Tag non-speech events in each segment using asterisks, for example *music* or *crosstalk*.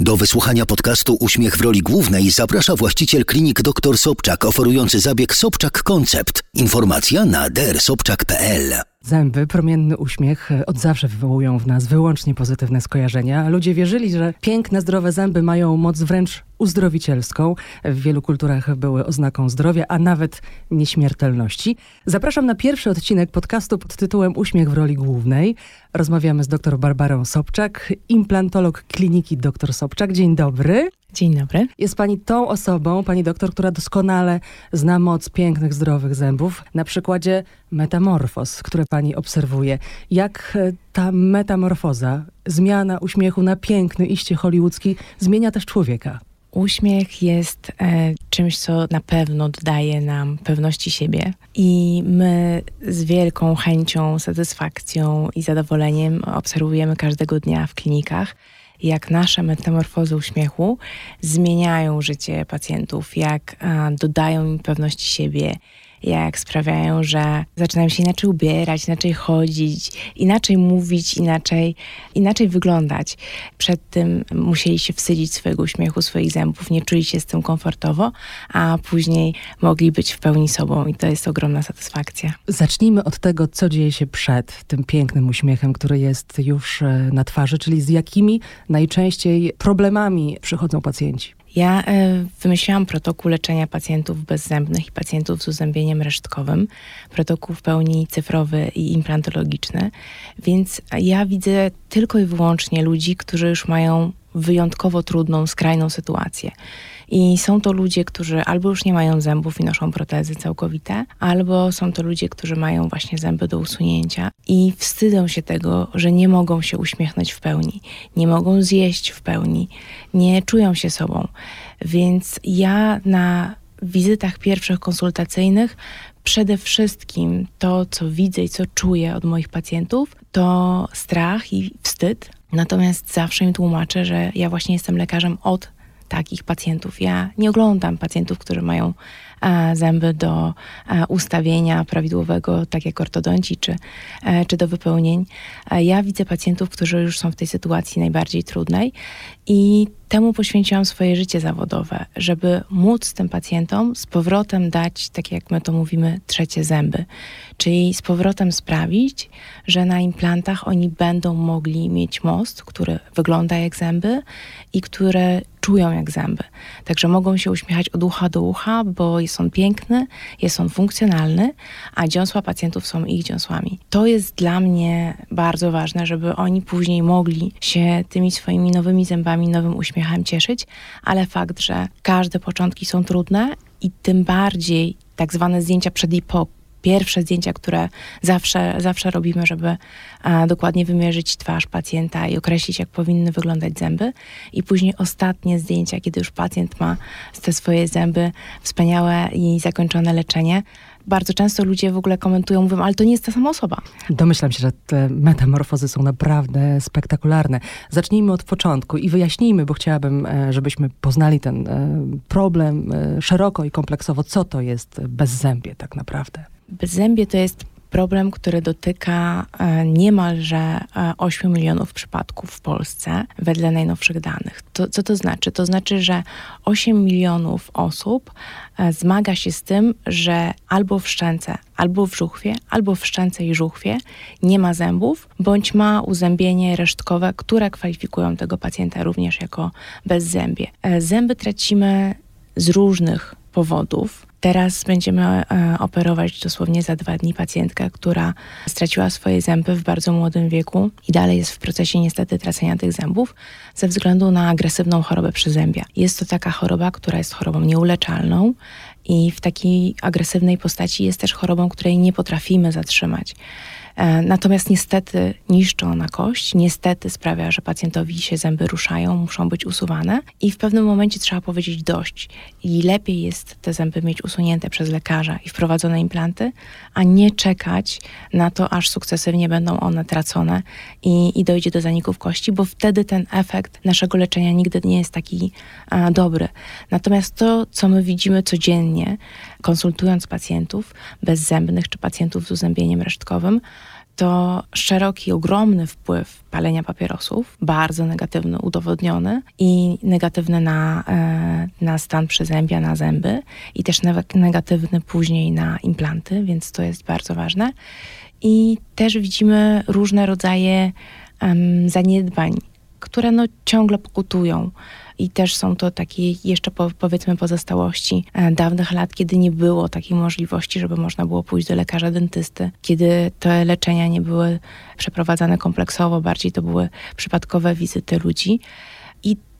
Do wysłuchania podcastu Uśmiech w roli głównej zaprasza właściciel klinik dr Sobczak oferujący zabieg Sobczak Koncept. Informacja na drsobczak.pl. Zęby, promienny uśmiech od zawsze wywołują w nas wyłącznie pozytywne skojarzenia. Ludzie wierzyli, że piękne, zdrowe zęby mają moc wręcz uzdrowicielską. W wielu kulturach były oznaką zdrowia, a nawet nieśmiertelności. Zapraszam na pierwszy odcinek podcastu pod tytułem Uśmiech w roli głównej. Rozmawiamy z dr Barbarą Sobczak, implantolog kliniki dr Sobczak. Dzień dobry. Dzień dobry. Jest pani tą osobą, pani doktor, która doskonale zna moc pięknych, zdrowych zębów. Na przykładzie metamorfoz, które pani obserwuje. Jak e, ta metamorfoza, zmiana uśmiechu na piękny, iście hollywoodzki, zmienia też człowieka? Uśmiech jest e, czymś, co na pewno dodaje nam pewności siebie. I my z wielką chęcią, satysfakcją i zadowoleniem obserwujemy każdego dnia w klinikach, jak nasze metamorfozy uśmiechu zmieniają życie pacjentów, jak dodają im pewności siebie, jak sprawiają, że zaczynają się inaczej ubierać, inaczej chodzić, inaczej mówić, inaczej, inaczej wyglądać. Przed tym musieli się wstydzić swojego uśmiechu, swoich zębów, nie czuli się z tym komfortowo, a później mogli być w pełni sobą i to jest ogromna satysfakcja. Zacznijmy od tego, co dzieje się przed tym pięknym uśmiechem, który jest już e, na twarzy, czyli z jakimi najczęściej problemami przychodzą pacjenci. Ja e, wymyśliłam protokół leczenia pacjentów bezzębnych i pacjentów z uzębieniem resztkowym. Protokół w pełni cyfrowy i implantologiczny. Więc ja widzę tylko i wyłącznie ludzi, którzy już mają wyjątkowo trudną, skrajną sytuację. I są to ludzie, którzy albo już nie mają zębów i noszą protezy całkowite, albo są to ludzie, którzy mają właśnie zęby do usunięcia i wstydzą się tego, że nie mogą się uśmiechnąć w pełni, nie mogą zjeść w pełni, nie czują się sobą. Więc ja na wizytach pierwszych konsultacyjnych przede wszystkim to, co widzę i co czuję od moich pacjentów, to strach i wstyd. Natomiast zawsze im tłumaczę, że ja właśnie jestem lekarzem od takich pacjentów. Ja nie oglądam pacjentów, którzy mają e, zęby do e, ustawienia prawidłowego, tak jak ortodonci, czy, e, czy do wypełnień. Ja widzę pacjentów, którzy już są w tej sytuacji najbardziej trudnej i temu poświęciłam swoje życie zawodowe, żeby móc tym pacjentom z powrotem dać, tak jak my to mówimy, trzecie zęby. Czyli z powrotem sprawić, że na implantach oni będą mogli mieć most, który wygląda jak zęby i które czują jak zęby. Także mogą się uśmiechać od ucha do ucha, bo jest on piękny, jest on funkcjonalny, a dziąsła pacjentów są ich dziąsłami. To jest dla mnie bardzo ważne, żeby oni później mogli się tymi swoimi nowymi zębami, nowym uśmiechem cieszyć, ale fakt, że każde początki są trudne i tym bardziej tak zwane zdjęcia przed i po pierwsze zdjęcia, które zawsze, zawsze robimy, żeby a, dokładnie wymierzyć twarz pacjenta i określić, jak powinny wyglądać zęby. I później ostatnie zdjęcia, kiedy już pacjent ma te swoje zęby wspaniałe i zakończone leczenie. Bardzo często ludzie w ogóle komentują, mówią, ale to nie jest ta sama osoba. Domyślam się, że te metamorfozy są naprawdę spektakularne. Zacznijmy od początku i wyjaśnijmy, bo chciałabym, e, żebyśmy poznali ten e, problem e, szeroko i kompleksowo, co to jest bezzębie tak naprawdę. Bezzębie to jest problem, który dotyka e, niemalże 8 e, milionów przypadków w Polsce wedle najnowszych danych. To, co to znaczy? To znaczy, że 8 milionów osób e, zmaga się z tym, że albo w szczęce, albo w żuchwie, albo w szczęce i żuchwie nie ma zębów, bądź ma uzębienie resztkowe, które kwalifikują tego pacjenta również jako bezzębie. Zęby tracimy z różnych powodów. Teraz będziemy e, operować dosłownie za dwa dni pacjentkę, która straciła swoje zęby w bardzo młodym wieku i dalej jest w procesie niestety tracenia tych zębów ze względu na agresywną chorobę przyzębia. Jest to taka choroba, która jest chorobą nieuleczalną i w takiej agresywnej postaci jest też chorobą, której nie potrafimy zatrzymać. E, natomiast niestety niszczy ona kość, niestety sprawia, że pacjentowi się zęby ruszają, muszą być usuwane i w pewnym momencie trzeba powiedzieć dość. I lepiej jest te zęby mieć usunięte przez lekarza i wprowadzone implanty, a nie czekać na to, aż sukcesywnie będą one tracone i, i dojdzie do zaników kości, bo wtedy ten efekt naszego leczenia nigdy nie jest taki a, dobry. Natomiast to, co my widzimy codziennie, konsultując pacjentów bezzębnych czy pacjentów z uzębieniem resztkowym, to szeroki, ogromny wpływ palenia papierosów, bardzo negatywny, udowodniony i negatywny na, e, na stan przyzębia, na zęby i też negatywny później na implanty, więc to jest bardzo ważne. I też widzimy różne rodzaje um, zaniedbań, które no ciągle pokutują. I też są to takie jeszcze po, powiedzmy pozostałości e, dawnych lat, kiedy nie było takiej możliwości, żeby można było pójść do lekarza dentysty, kiedy te leczenia nie były przeprowadzane kompleksowo, bardziej to były przypadkowe wizyty ludzi.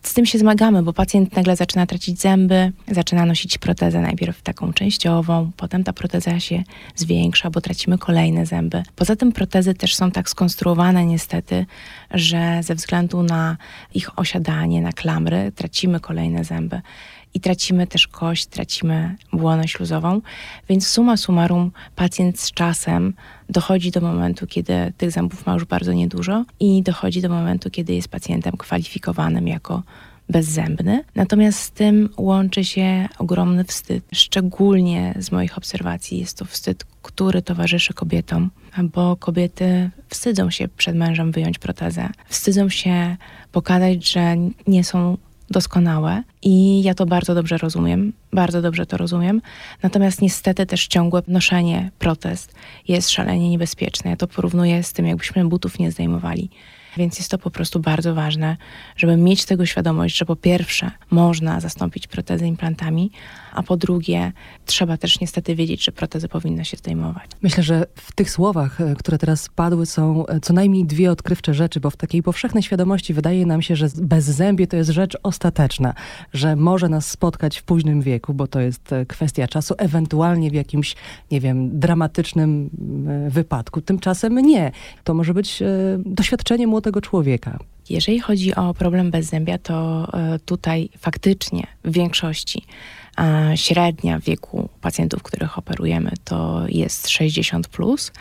Z tym się zmagamy, bo pacjent nagle zaczyna tracić zęby, zaczyna nosić protezę najpierw taką częściową, potem ta proteza się zwiększa, bo tracimy kolejne zęby. Poza tym protezy też są tak skonstruowane niestety, że ze względu na ich osiadanie, na klamry, tracimy kolejne zęby i tracimy też kość, tracimy błonę śluzową, więc suma summarum pacjent z czasem dochodzi do momentu, kiedy tych zębów ma już bardzo niedużo i dochodzi do momentu, kiedy jest pacjentem kwalifikowanym jako bezzębny. Natomiast z tym łączy się ogromny wstyd. Szczególnie z moich obserwacji jest to wstyd, który towarzyszy kobietom, bo kobiety wstydzą się przed mężem wyjąć protezę. Wstydzą się pokazać, że nie są doskonałe i ja to bardzo dobrze rozumiem, bardzo dobrze to rozumiem. Natomiast niestety też ciągłe noszenie protest jest szalenie niebezpieczne. Ja to porównuję z tym, jakbyśmy butów nie zdejmowali. Więc jest to po prostu bardzo ważne, żeby mieć tego świadomość, że po pierwsze można zastąpić protezy implantami, a po drugie trzeba też niestety wiedzieć, że protezy powinno się zdejmować. Myślę, że w tych słowach, e, które teraz padły, są e, co najmniej dwie odkrywcze rzeczy, bo w takiej powszechnej świadomości wydaje nam się, że bezzębie to jest rzecz ostateczna, że może nas spotkać w późnym wieku, bo to jest e, kwestia czasu, ewentualnie w jakimś, nie wiem, dramatycznym wypadku. Tymczasem nie. To może być doświadczenie młodego człowieka. Jeżeli chodzi o problem bezzębia, to tutaj faktycznie w większości średnia wieku pacjentów, których operujemy, to jest 60 plus.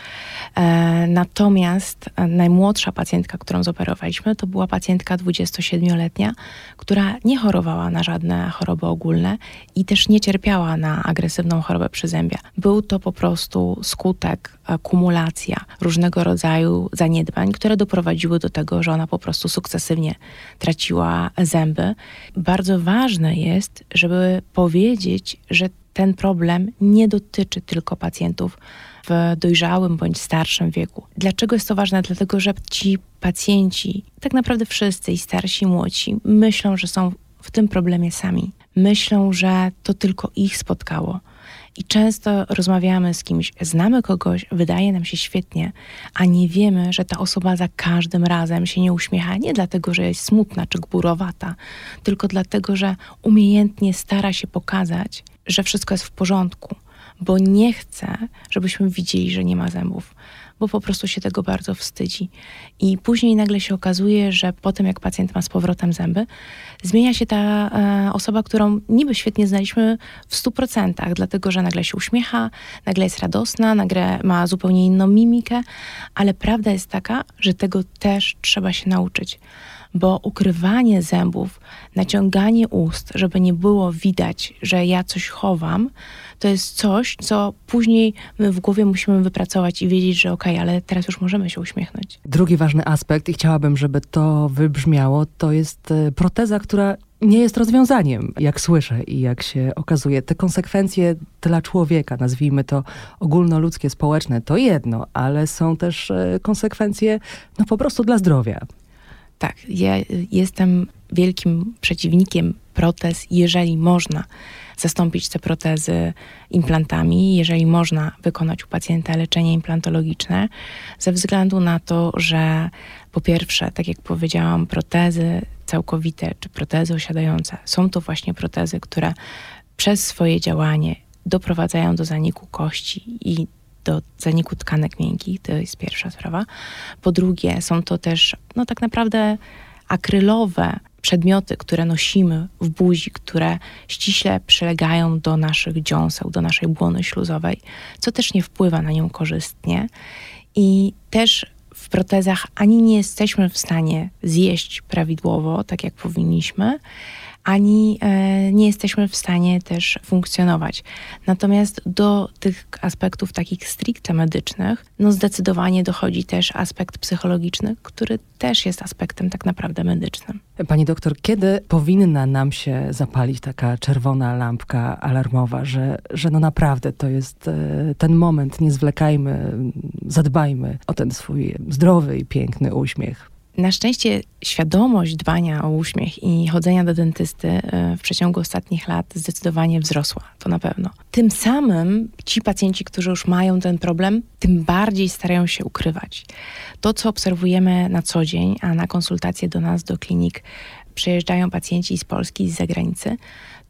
E, natomiast najmłodsza pacjentka, którą zoperowaliśmy, to była pacjentka 27-letnia, która nie chorowała na żadne choroby ogólne i też nie cierpiała na agresywną chorobę przyzębia. Był to po prostu skutek, kumulacja różnego rodzaju zaniedbań, które doprowadziły do tego, że ona po prostu sukcesywnie traciła zęby. Bardzo ważne jest, żeby powiedzieć, że ten problem nie dotyczy tylko pacjentów w dojrzałym bądź starszym wieku. Dlaczego jest to ważne? Dlatego, że ci pacjenci, tak naprawdę wszyscy, i starsi, i młodsi, myślą, że są w tym problemie sami. Myślą, że to tylko ich spotkało. I często rozmawiamy z kimś, znamy kogoś, wydaje nam się świetnie, a nie wiemy, że ta osoba za każdym razem się nie uśmiecha nie dlatego, że jest smutna czy gburowata, tylko dlatego, że umiejętnie stara się pokazać, że wszystko jest w porządku, bo nie chce, żebyśmy widzieli, że nie ma zębów bo po prostu się tego bardzo wstydzi. I później nagle się okazuje, że po tym, jak pacjent ma z powrotem zęby, zmienia się ta e, osoba, którą niby świetnie znaliśmy w 100%, dlatego że nagle się uśmiecha, nagle jest radosna, nagle ma zupełnie inną mimikę, ale prawda jest taka, że tego też trzeba się nauczyć bo ukrywanie zębów, naciąganie ust, żeby nie było widać, że ja coś chowam, to jest coś, co później my w głowie musimy wypracować i wiedzieć, że okej, okay, ale teraz już możemy się uśmiechnąć. Drugi ważny aspekt, i chciałabym, żeby to wybrzmiało, to jest e, proteza, która nie jest rozwiązaniem, jak słyszę i jak się okazuje. Te konsekwencje dla człowieka, nazwijmy to ogólnoludzkie, społeczne, to jedno, ale są też e, konsekwencje no po prostu dla zdrowia. Tak, ja jestem wielkim przeciwnikiem protez, jeżeli można zastąpić te protezy implantami, jeżeli można wykonać u pacjenta leczenie implantologiczne, ze względu na to, że po pierwsze, tak jak powiedziałam, protezy całkowite czy protezy osiadające są to właśnie protezy, które przez swoje działanie doprowadzają do zaniku kości i do zaniku tkanek miękkich, to jest pierwsza sprawa. Po drugie, są to też, no tak naprawdę, akrylowe przedmioty, które nosimy w buzi, które ściśle przylegają do naszych dziąseł, do naszej błony śluzowej, co też nie wpływa na nią korzystnie. I też w protezach ani nie jesteśmy w stanie zjeść prawidłowo, tak jak powinniśmy, ani e, nie jesteśmy w stanie też funkcjonować. Natomiast do tych aspektów takich stricte medycznych, no zdecydowanie dochodzi też aspekt psychologiczny, który też jest aspektem tak naprawdę medycznym. Pani doktor, kiedy powinna nam się zapalić taka czerwona lampka alarmowa, że, że no naprawdę to jest e, ten moment, nie zwlekajmy, zadbajmy o ten swój zdrowy i piękny uśmiech? Na szczęście świadomość dbania o uśmiech i chodzenia do dentysty e, w przeciągu ostatnich lat zdecydowanie wzrosła, to na pewno. Tym samym ci pacjenci, którzy już mają ten problem, tym bardziej starają się ukrywać. To, co obserwujemy na co dzień, a na konsultacje do nas, do klinik przyjeżdżają pacjenci z Polski i z zagranicy,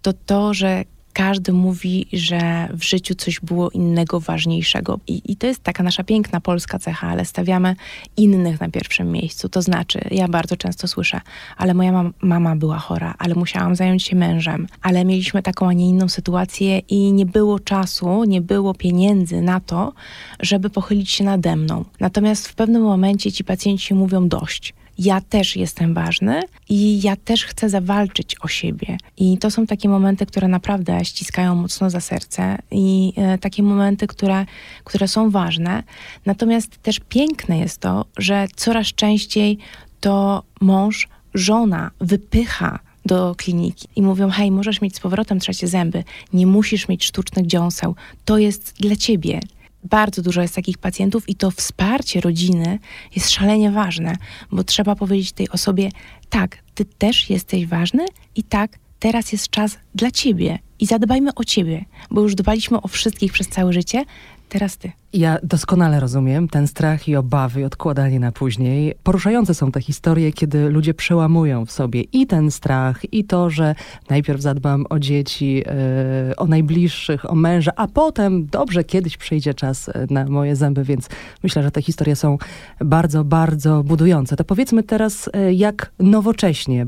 to to, że każdy mówi, że w życiu coś było innego, ważniejszego. I, I, to jest taka nasza piękna polska cecha, ale stawiamy innych na pierwszym miejscu. To znaczy, ja bardzo często słyszę, ale moja mam, mama była chora, ale musiałam zająć się mężem, ale mieliśmy taką, a nie inną sytuację i nie było czasu, nie było pieniędzy na to, żeby pochylić się nade mną. Natomiast w pewnym momencie ci pacjenci mówią dość ja też jestem ważny i ja też chcę zawalczyć o siebie. I to są takie momenty, które naprawdę ściskają mocno za serce i e, takie momenty, które, które są ważne. Natomiast też piękne jest to, że coraz częściej to mąż, żona wypycha do kliniki i mówią: Hej, możesz mieć z powrotem trzecie zęby, nie musisz mieć sztucznych dziąseł, to jest dla ciebie, bardzo dużo jest takich pacjentów i to wsparcie rodziny jest szalenie ważne, bo trzeba powiedzieć tej osobie: tak, ty też jesteś ważny i tak, teraz jest czas dla ciebie i zadbajmy o ciebie, bo już dbaliśmy o wszystkich przez całe życie, teraz ty. Ja doskonale rozumiem ten strach i obawy, odkładanie na później. Poruszające są te historie, kiedy ludzie przełamują w sobie i ten strach, i to, że najpierw zadbam o dzieci, yy, o najbliższych, o męża, a potem dobrze, kiedyś przyjdzie czas e, na moje zęby, więc myślę, że te historie są bardzo, bardzo budujące. To powiedzmy teraz, yy, jak nowocześnie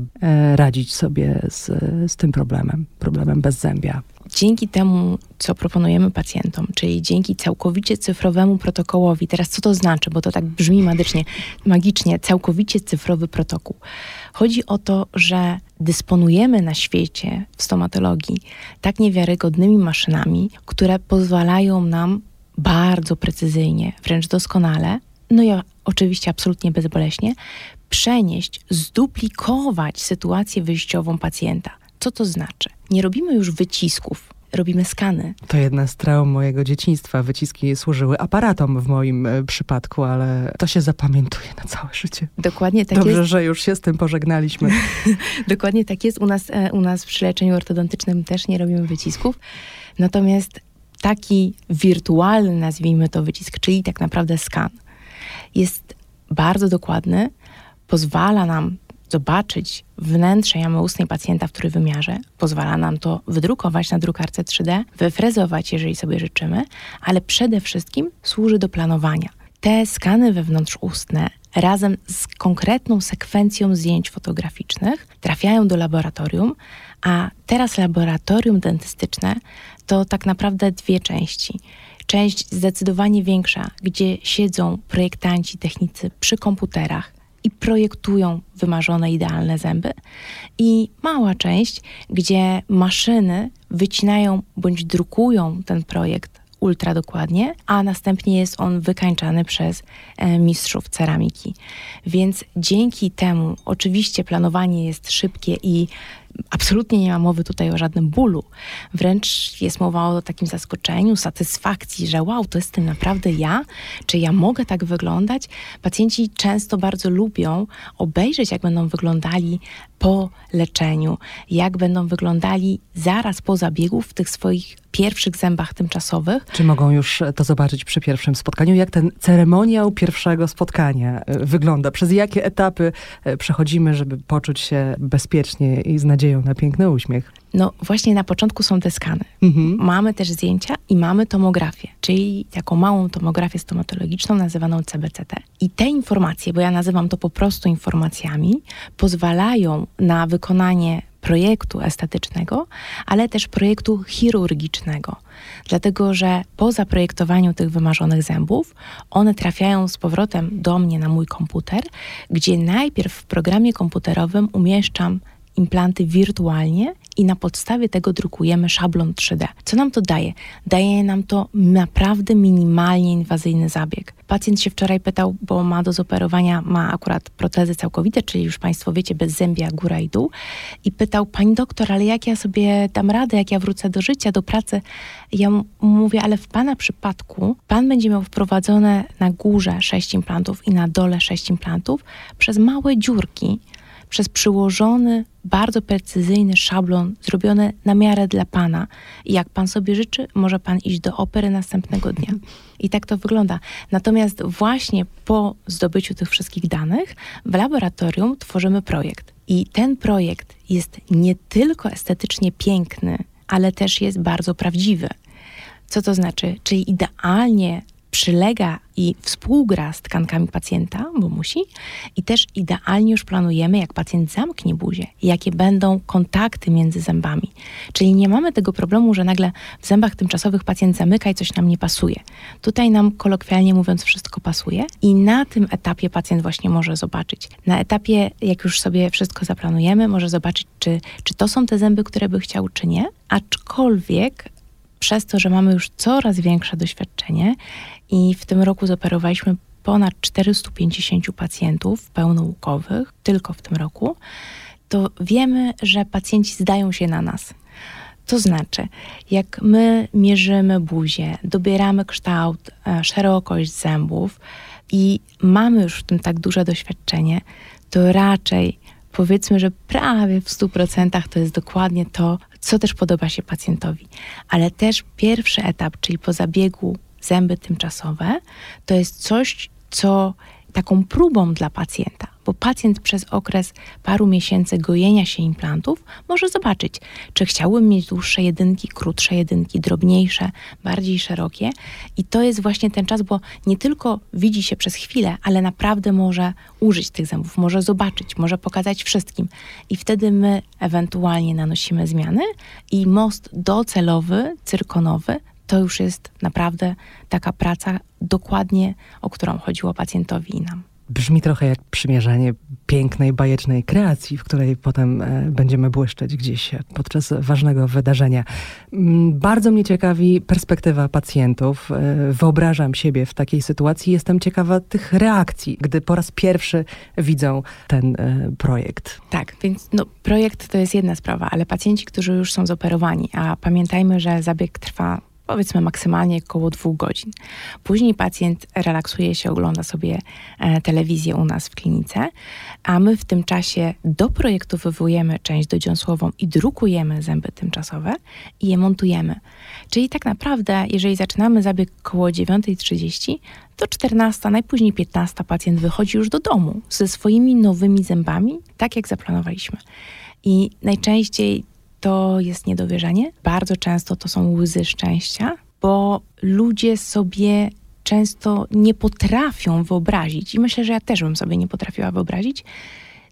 radzić sobie z, z tym problemem, problemem bezzębia dzięki temu, co proponujemy pacjentom, czyli dzięki całkowicie cyfrowemu protokołowi, teraz co to znaczy, bo to tak brzmi magicznie, magicznie całkowicie cyfrowy protokół. Chodzi o to, że dysponujemy na świecie w stomatologii tak niewiarygodnymi maszynami, które pozwalają nam bardzo precyzyjnie, wręcz doskonale, no ja oczywiście absolutnie bezboleśnie, przenieść, zduplikować sytuację wyjściową pacjenta. Co to znaczy? Nie robimy już wycisków, robimy skany. To jedna z traum mojego dzieciństwa. Wyciski służyły aparatom w moim e, przypadku, ale to się zapamiętuje na całe życie. Dokładnie tak Dobrze, jest. że już się z tym pożegnaliśmy. *laughs* Dokładnie tak jest. U nas, e, u nas przy leczeniu ortodontycznym też nie robimy wycisków. Natomiast taki wirtualny, nazwijmy to wycisk, czyli tak naprawdę skan, jest bardzo dokładny, pozwala nam zobaczyć wnętrze jamy ustnej pacjenta w trójwymiarze. Pozwala nam to wydrukować na drukarce 3D, wyfrezować, jeżeli sobie życzymy, ale przede wszystkim służy do planowania. Te skany wewnątrzustne razem z konkretną sekwencją zdjęć fotograficznych trafiają do laboratorium, a teraz laboratorium dentystyczne to tak naprawdę dwie części. Część zdecydowanie większa, gdzie siedzą projektanci, technicy przy komputerach, i projektują wymarzone, idealne zęby. I mała część, gdzie maszyny wycinają bądź drukują ten projekt ultra dokładnie, a następnie jest on wykańczany przez e, mistrzów ceramiki. Więc dzięki temu oczywiście planowanie jest szybkie i absolutnie nie ma mowy tutaj o żadnym bólu. Wręcz jest mowa o takim zaskoczeniu, satysfakcji, że wow, to jestem naprawdę ja, czy ja mogę tak wyglądać. Pacjenci często bardzo lubią obejrzeć, jak będą wyglądali po leczeniu, jak będą wyglądali zaraz po zabiegu w tych swoich pierwszych zębach tymczasowych. Czy mogą już to zobaczyć przy pierwszym spotkaniu? Jak ten ceremoniał pierwszego spotkania e, wygląda? Przez jakie etapy e, przechodzimy, żeby poczuć się bezpiecznie i z nadzieją na piękny uśmiech? No właśnie na początku są te skany. Mhm. Mamy też zdjęcia i mamy tomografię, czyli taką małą tomografię stomatologiczną nazywaną CBCT. I te informacje, bo ja nazywam to po prostu informacjami, pozwalają na wykonanie projektu estetycznego, ale też projektu chirurgicznego. Dlatego, że po zaprojektowaniu tych wymarzonych zębów, one trafiają z powrotem do mnie na mój komputer, gdzie najpierw w programie komputerowym umieszczam implanty wirtualnie i na podstawie tego drukujemy szablon 3D. Co nam to daje? Daje nam to naprawdę minimalnie inwazyjny zabieg. Pacjent się wczoraj pytał, bo ma do zoperowania, ma akurat protezy całkowite, czyli już Państwo wiecie, bez zębia góra i dół. I pytał, pani doktor, ale jak ja sobie dam radę, jak ja wrócę do życia, do pracy? Ja mówię, ale w Pana przypadku Pan będzie miał wprowadzone na górze sześć implantów i na dole sześć implantów przez małe dziurki, przez przyłożony, bardzo precyzyjny szablon, zrobiony na miarę dla pana. I jak pan sobie życzy, może pan iść do opery następnego dnia. I tak to wygląda. Natomiast właśnie po zdobyciu tych wszystkich danych w laboratorium tworzymy projekt. I ten projekt jest nie tylko estetycznie piękny, ale też jest bardzo prawdziwy. Co to znaczy? Czyli idealnie przylega i współgra z tkankami pacjenta, bo musi, i też idealnie już planujemy, jak pacjent zamknie buzię, jakie będą kontakty między zębami. Czyli nie mamy tego problemu, że nagle w zębach tymczasowych pacjent zamyka i coś nam nie pasuje. Tutaj nam kolokwialnie mówiąc wszystko pasuje i na tym etapie pacjent właśnie może zobaczyć. Na etapie, jak już sobie wszystko zaplanujemy, może zobaczyć, czy, czy to są te zęby, które by chciał, czy nie. Aczkolwiek przez to, że mamy już coraz większe doświadczenie i w tym roku zoperowaliśmy ponad 450 pacjentów pełnoukowych, tylko w tym roku, to wiemy, że pacjenci zdają się na nas. To znaczy, jak my mierzymy buzię, dobieramy kształt, e, szerokość zębów i mamy już w tym tak duże doświadczenie, to raczej powiedzmy, że prawie w 100% to jest dokładnie to, co też podoba się pacjentowi. Ale też pierwszy etap, czyli po zabiegu zęby tymczasowe, to jest coś, co taką próbą dla pacjenta, bo pacjent przez okres paru miesięcy gojenia się implantów może zobaczyć, czy chciałbym mieć dłuższe jedynki, krótsze jedynki, drobniejsze, bardziej szerokie. I to jest właśnie ten czas, bo nie tylko widzi się przez chwilę, ale naprawdę może użyć tych zębów, może zobaczyć, może pokazać wszystkim. I wtedy my ewentualnie nanosimy zmiany i most docelowy, cyrkonowy to już jest naprawdę taka praca dokładnie, o którą chodziło pacjentowi i nam. Brzmi trochę jak przymierzanie pięknej, bajecznej kreacji, w której potem e, będziemy błyszczeć gdzieś podczas ważnego wydarzenia. Mm, bardzo mnie ciekawi perspektywa pacjentów. E, wyobrażam siebie w takiej sytuacji. Jestem ciekawa tych reakcji, gdy po raz pierwszy widzą ten e, projekt. Tak, więc no, projekt to jest jedna sprawa, ale pacjenci, którzy już są zoperowani, a pamiętajmy, że zabieg trwa powiedzmy maksymalnie około dwóch godzin. Później pacjent relaksuje się, ogląda sobie e, telewizję u nas w klinice, a my w tym czasie doprojektowujemy część dodziąsłową i drukujemy zęby tymczasowe i je montujemy. Czyli tak naprawdę, jeżeli zaczynamy zabieg około 9.30, to 14, najpóźniej 15 pacjent wychodzi już do domu ze swoimi nowymi zębami, tak jak zaplanowaliśmy. I najczęściej to jest niedowierzanie. Bardzo często to są łzy szczęścia, bo ludzie sobie często nie potrafią wyobrazić, i myślę, że ja też bym sobie nie potrafiła wyobrazić,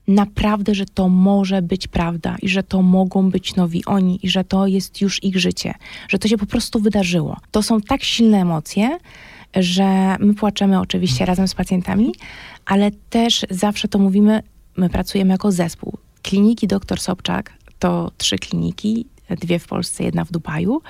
naprawdę, że to może być prawda i że to mogą być nowi oni i że to jest już ich życie, że to się po prostu wydarzyło. To są tak silne emocje, że my płaczemy oczywiście razem z pacjentami, ale też zawsze to mówimy, my pracujemy jako zespół. Kliniki dr Sobczak to trzy kliniki, dwie w Polsce, jedna w Dubaju.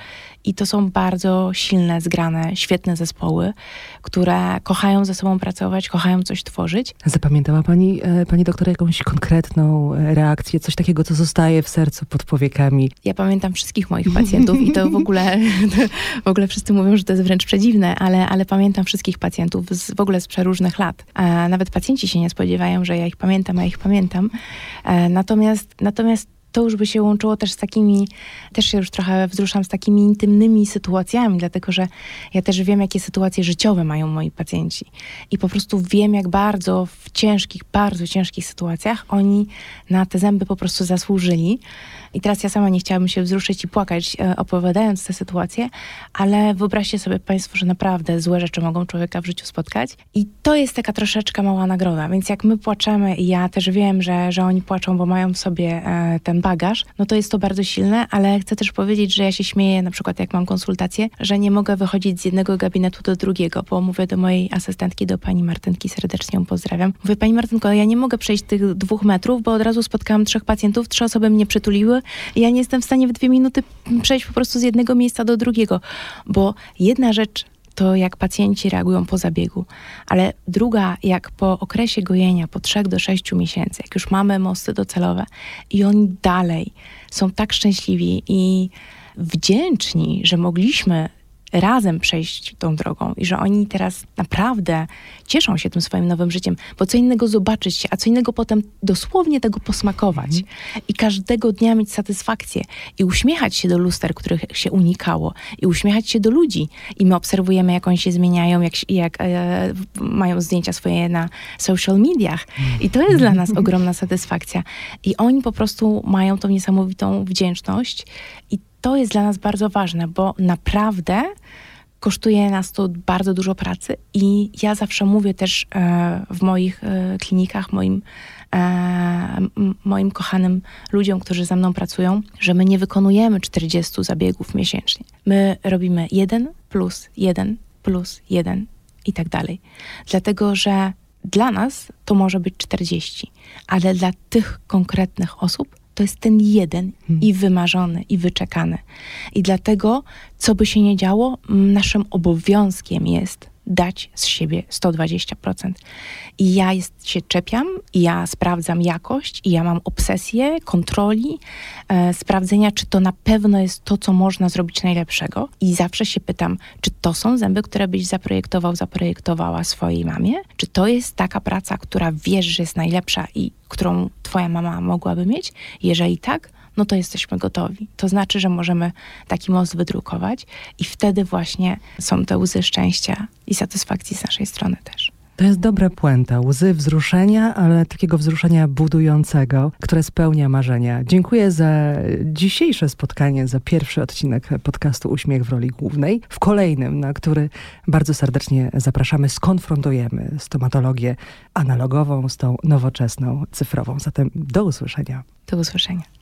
I to są bardzo silne, zgrane, świetne zespoły, które kochają ze sobą pracować, kochają coś tworzyć. Zapamiętała pani, e, pani doktor, jakąś konkretną e, reakcję, coś takiego, co zostaje w sercu pod powiekami? Ja pamiętam wszystkich moich pacjentów i to w ogóle, *laughs* w ogóle wszyscy mówią, że to jest wręcz przedziwne, ale, ale pamiętam wszystkich pacjentów z, w ogóle z przeróżnych lat. A nawet pacjenci się nie spodziewają, że ja ich pamiętam, a ich pamiętam. E, natomiast, natomiast to już by się łączyło też z takimi, też się już trochę wzruszam z takimi intymnymi sytuacjami, dlatego że ja też wiem, jakie sytuacje życiowe mają moi pacjenci. I po prostu wiem, jak bardzo w ciężkich, bardzo ciężkich sytuacjach oni na te zęby po prostu zasłużyli. I teraz ja sama nie chciałabym się wzruszyć i płakać, e, opowiadając tę sytuację, ale wyobraźcie sobie Państwo, że naprawdę złe rzeczy mogą człowieka w życiu spotkać. I to jest taka troszeczkę mała nagroda. Więc jak my płaczemy, i ja też wiem, że, że oni płaczą, bo mają w sobie e, ten bagaż, no to jest to bardzo silne, ale chcę też powiedzieć, że ja się śmieję, na przykład jak mam konsultację, że nie mogę wychodzić z jednego gabinetu do drugiego, bo mówię do mojej asystentki, do pani Martynki, serdecznie ją pozdrawiam. Mówię, pani Martynko, ja nie mogę przejść tych dwóch metrów, bo od razu spotkałam trzech pacjentów, trzy osoby mnie przytuliły ja nie jestem w stanie w dwie minuty przejść po prostu z jednego miejsca do drugiego, bo jedna rzecz to jak pacjenci reagują po zabiegu, ale druga, jak po okresie gojenia, po 3 do 6 miesięcy, jak już mamy mosty docelowe i oni dalej są tak szczęśliwi i wdzięczni, że mogliśmy razem przejść tą drogą i że oni teraz naprawdę cieszą się tym swoim nowym życiem, bo co innego zobaczyć się, a co innego potem dosłownie tego posmakować mm. i każdego dnia mieć satysfakcję i uśmiechać się do luster, których się unikało i uśmiechać się do ludzi. I my obserwujemy, jak oni się zmieniają, jak, jak e, mają zdjęcia swoje na social mediach. I to jest dla nas *laughs* ogromna satysfakcja. I oni po prostu mają tą niesamowitą wdzięczność i to jest dla nas bardzo ważne, bo naprawdę kosztuje nas to bardzo dużo pracy i ja zawsze mówię też e, w moich e, klinikach, moim, e, moim kochanym ludziom, którzy ze mną pracują, że my nie wykonujemy 40 zabiegów miesięcznie. My robimy jeden plus jeden plus jeden i tak dalej. Dlatego, że dla nas to może być 40, ale dla tych konkretnych osób to jest ten jeden hmm. i wymarzony, i wyczekany. I dlatego, co by się nie działo, naszym obowiązkiem jest dać z siebie 120%. I ja jest, się czepiam, ja sprawdzam jakość, i ja mam obsesję kontroli, e, sprawdzenia, czy to na pewno jest to, co można zrobić najlepszego. I zawsze się pytam, czy to są zęby, które byś zaprojektował, zaprojektowała swojej mamie? Czy to jest taka praca, która wiesz, że jest najlepsza i którą twoja mama mogłaby mieć? Jeżeli tak, no to jesteśmy gotowi. To znaczy, że możemy taki most wydrukować i wtedy właśnie są te łzy szczęścia i satysfakcji z naszej strony też. To jest dobre puenta. Łzy wzruszenia, ale takiego wzruszenia budującego, które spełnia marzenia. Dziękuję za dzisiejsze spotkanie, za pierwszy odcinek podcastu Uśmiech w roli głównej. W kolejnym, na który bardzo serdecznie zapraszamy, skonfrontujemy stomatologię analogową z tą nowoczesną, cyfrową. Zatem do usłyszenia. Do usłyszenia.